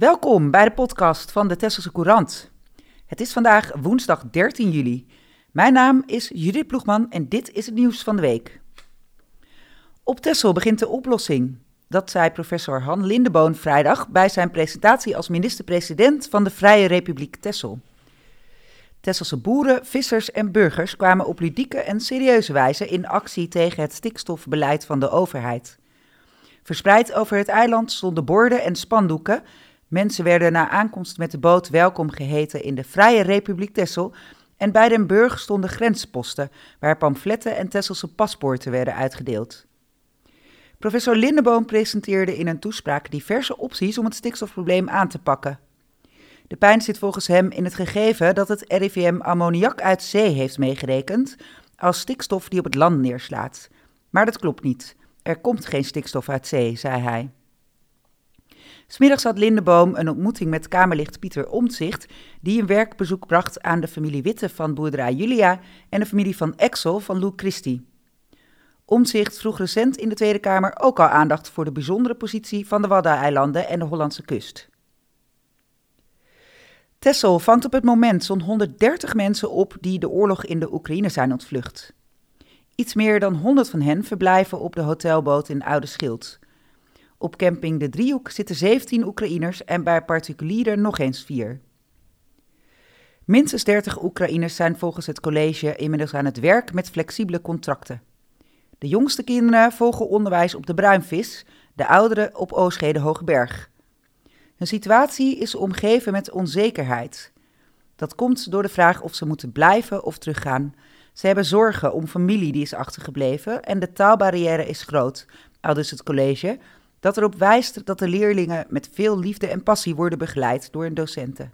Welkom bij de podcast van de Tesselse Courant. Het is vandaag woensdag 13 juli. Mijn naam is Judith Ploegman en dit is het nieuws van de week. Op Tessel begint de oplossing. Dat zei professor Han Lindeboon vrijdag bij zijn presentatie als minister-president van de Vrije Republiek Tessel. Tesselse boeren, vissers en burgers kwamen op ludieke en serieuze wijze in actie tegen het stikstofbeleid van de overheid. Verspreid over het eiland stonden borden en spandoeken. Mensen werden na aankomst met de boot welkom geheten in de Vrije Republiek Tessel. En bij Den Burg stonden grensposten waar pamfletten en Tesselse paspoorten werden uitgedeeld. Professor Lindeboom presenteerde in een toespraak diverse opties om het stikstofprobleem aan te pakken. De pijn zit volgens hem in het gegeven dat het RIVM ammoniak uit zee heeft meegerekend als stikstof die op het land neerslaat. Maar dat klopt niet. Er komt geen stikstof uit zee, zei hij. Smiddags had Lindeboom een ontmoeting met Kamerlicht Pieter Omtzigt, die een werkbezoek bracht aan de familie Witte van boerderij Julia en de familie van Exel van Lou Christie. Omtzigt vroeg recent in de Tweede Kamer ook al aandacht voor de bijzondere positie van de Waddeneilanden en de Hollandse kust. Tessel vangt op het moment zo'n 130 mensen op die de oorlog in de Oekraïne zijn ontvlucht. Iets meer dan 100 van hen verblijven op de hotelboot in Oude Schild. Op camping De Driehoek zitten 17 Oekraïners en bij particulieren nog eens vier. Minstens 30 Oekraïners zijn volgens het college inmiddels aan het werk met flexibele contracten. De jongste kinderen volgen onderwijs op de Bruinvis, de ouderen op Oostgede Hoogberg. Hun situatie is omgeven met onzekerheid. Dat komt door de vraag of ze moeten blijven of teruggaan. Ze hebben zorgen om familie die is achtergebleven en de taalbarrière is groot, aldus het college, dat erop wijst dat de leerlingen met veel liefde en passie worden begeleid door hun docenten.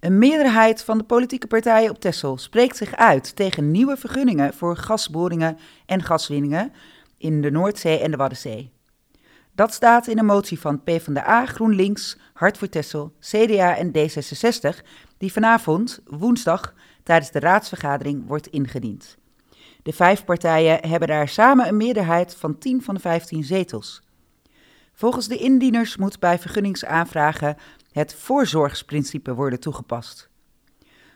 Een meerderheid van de politieke partijen op Texel spreekt zich uit tegen nieuwe vergunningen voor gasboringen en gaswinningen in de Noordzee en de Waddenzee. Dat staat in een motie van PvdA, GroenLinks, Hart voor Texel, CDA en D66, die vanavond, woensdag, tijdens de raadsvergadering wordt ingediend. De vijf partijen hebben daar samen een meerderheid van 10 van de 15 zetels. Volgens de indieners moet bij vergunningsaanvragen het voorzorgsprincipe worden toegepast.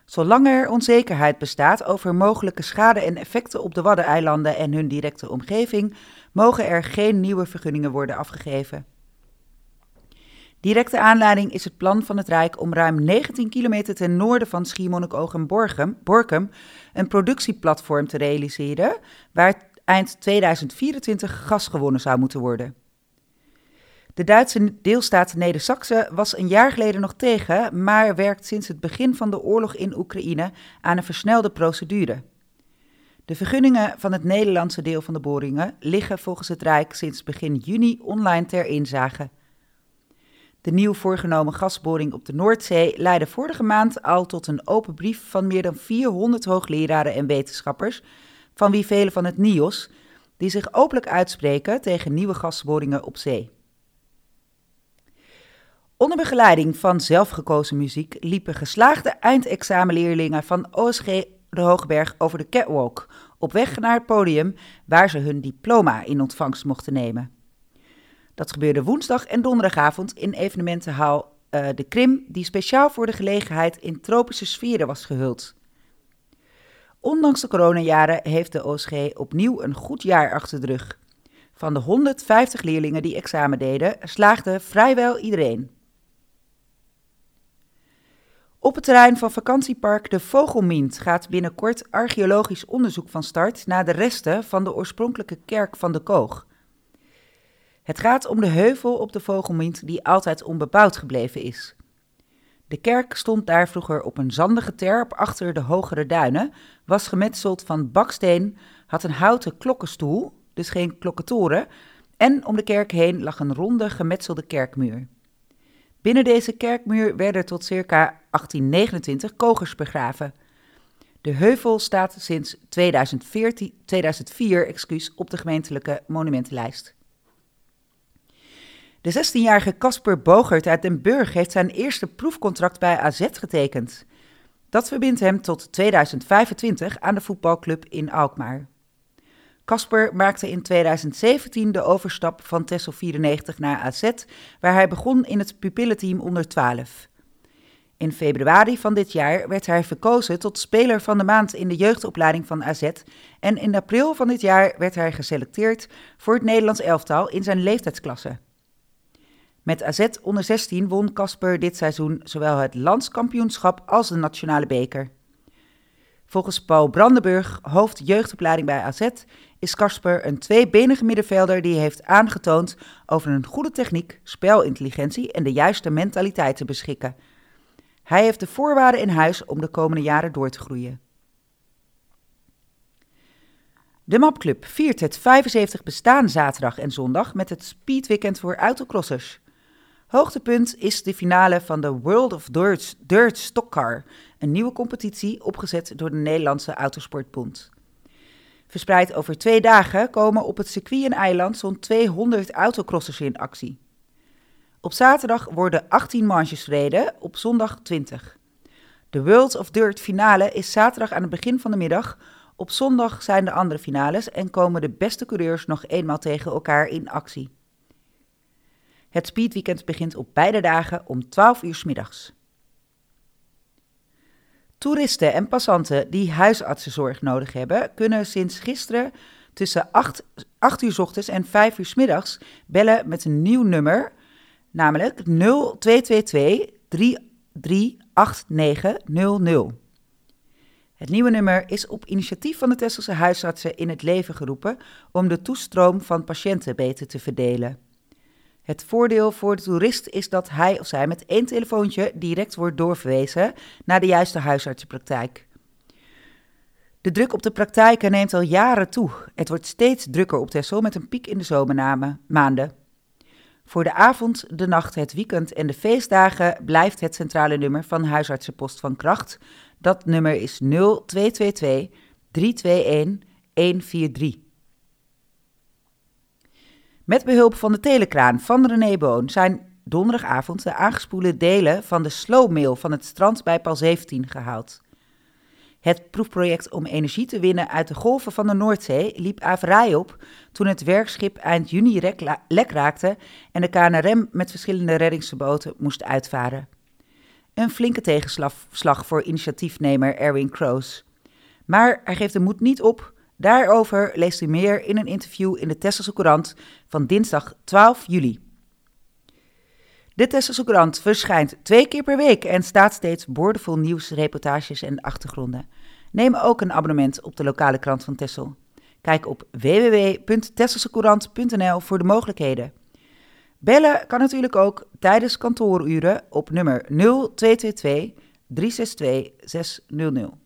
Zolang er onzekerheid bestaat over mogelijke schade en effecten op de Waddeneilanden en hun directe omgeving, mogen er geen nieuwe vergunningen worden afgegeven. Directe aanleiding is het plan van het Rijk om ruim 19 kilometer ten noorden van Schiermonnikoog en Borkum een productieplatform te realiseren waar eind 2024 gas gewonnen zou moeten worden. De Duitse deelstaat neder was een jaar geleden nog tegen, maar werkt sinds het begin van de oorlog in Oekraïne aan een versnelde procedure. De vergunningen van het Nederlandse deel van de boringen liggen volgens het Rijk sinds begin juni online ter inzage. De nieuw voorgenomen gasboring op de Noordzee leidde vorige maand al tot een open brief van meer dan 400 hoogleraren en wetenschappers, van wie velen van het NIOS, die zich openlijk uitspreken tegen nieuwe gasboringen op zee. Onder begeleiding van zelfgekozen muziek liepen geslaagde eindexamenleerlingen van OSG de Hoogberg over de catwalk op weg naar het podium waar ze hun diploma in ontvangst mochten nemen. Dat gebeurde woensdag en donderdagavond in evenementenhaal uh, De Krim, die speciaal voor de gelegenheid in tropische sferen was gehuld. Ondanks de coronajaren heeft de OSG opnieuw een goed jaar achter de rug. Van de 150 leerlingen die examen deden, slaagde vrijwel iedereen. Op het terrein van vakantiepark De Vogelmint gaat binnenkort archeologisch onderzoek van start naar de resten van de oorspronkelijke kerk van de Koog. Het gaat om de heuvel op de Vogelmint die altijd onbebouwd gebleven is. De kerk stond daar vroeger op een zandige terp achter de hogere duinen, was gemetseld van baksteen, had een houten klokkenstoel, dus geen klokkentoren, en om de kerk heen lag een ronde gemetselde kerkmuur. Binnen deze kerkmuur werden tot circa 1829 kogers begraven. De heuvel staat sinds 2014, 2004 excuus, op de gemeentelijke monumentenlijst. De 16-jarige Casper Bogert uit Den Burg heeft zijn eerste proefcontract bij AZ getekend. Dat verbindt hem tot 2025 aan de voetbalclub in Alkmaar. Casper maakte in 2017 de overstap van Tessel 94 naar AZ, waar hij begon in het pupillenteam onder 12. In februari van dit jaar werd hij verkozen tot speler van de maand in de jeugdopleiding van AZ en in april van dit jaar werd hij geselecteerd voor het Nederlands elftal in zijn leeftijdsklasse. Met AZ onder 16 won Casper dit seizoen zowel het landskampioenschap als de nationale beker. Volgens Paul Brandenburg, hoofd jeugdopleiding bij AZ, is Casper een tweebenige middenvelder die heeft aangetoond over een goede techniek, spelintelligentie en de juiste mentaliteit te beschikken. Hij heeft de voorwaarden in huis om de komende jaren door te groeien. De Mapclub viert het 75 bestaan zaterdag en zondag met het speedweekend voor autocrossers. Hoogtepunt is de finale van de World of Dirt, Dirt Stockcar, een nieuwe competitie opgezet door de Nederlandse Autosportbond. Verspreid over twee dagen komen op het circuit en eiland zo'n 200 autocrossers in actie. Op zaterdag worden 18 manches gereden, op zondag 20. De World of Dirt finale is zaterdag aan het begin van de middag. Op zondag zijn de andere finales en komen de beste coureurs nog eenmaal tegen elkaar in actie. Het speedweekend begint op beide dagen om 12 uur s middags. Toeristen en passanten die huisartsenzorg nodig hebben, kunnen sinds gisteren tussen 8, 8 uur ochtends en 5 uur s middags bellen met een nieuw nummer, namelijk 0222 338900. Het nieuwe nummer is op initiatief van de Tesselse huisartsen in het leven geroepen om de toestroom van patiënten beter te verdelen. Het voordeel voor de toerist is dat hij of zij met één telefoontje direct wordt doorverwezen naar de juiste huisartsenpraktijk. De druk op de praktijken neemt al jaren toe. Het wordt steeds drukker op Texel met een piek in de zomermaanden. Voor de avond, de nacht, het weekend en de feestdagen blijft het centrale nummer van huisartsenpost van kracht. Dat nummer is 0222 321 143. Met behulp van de telekraan van René Boon zijn donderdagavond de aangespoelde delen van de slowmail van het strand bij Pal 17 gehaald. Het proefproject om energie te winnen uit de golven van de Noordzee liep averij op toen het werkschip eind juni lek raakte en de KNRM met verschillende reddingsboten moest uitvaren. Een flinke tegenslag voor initiatiefnemer Erwin Kroos. Maar hij geeft de moed niet op Daarover leest u meer in een interview in de Tesselse Courant van dinsdag 12 juli. De Tesselse Courant verschijnt twee keer per week en staat steeds boordevol nieuws, reportages en achtergronden. Neem ook een abonnement op de lokale krant van Tessel. Kijk op www.tesselsecourant.nl voor de mogelijkheden. Bellen kan natuurlijk ook tijdens kantooruren op nummer 0222 362 600.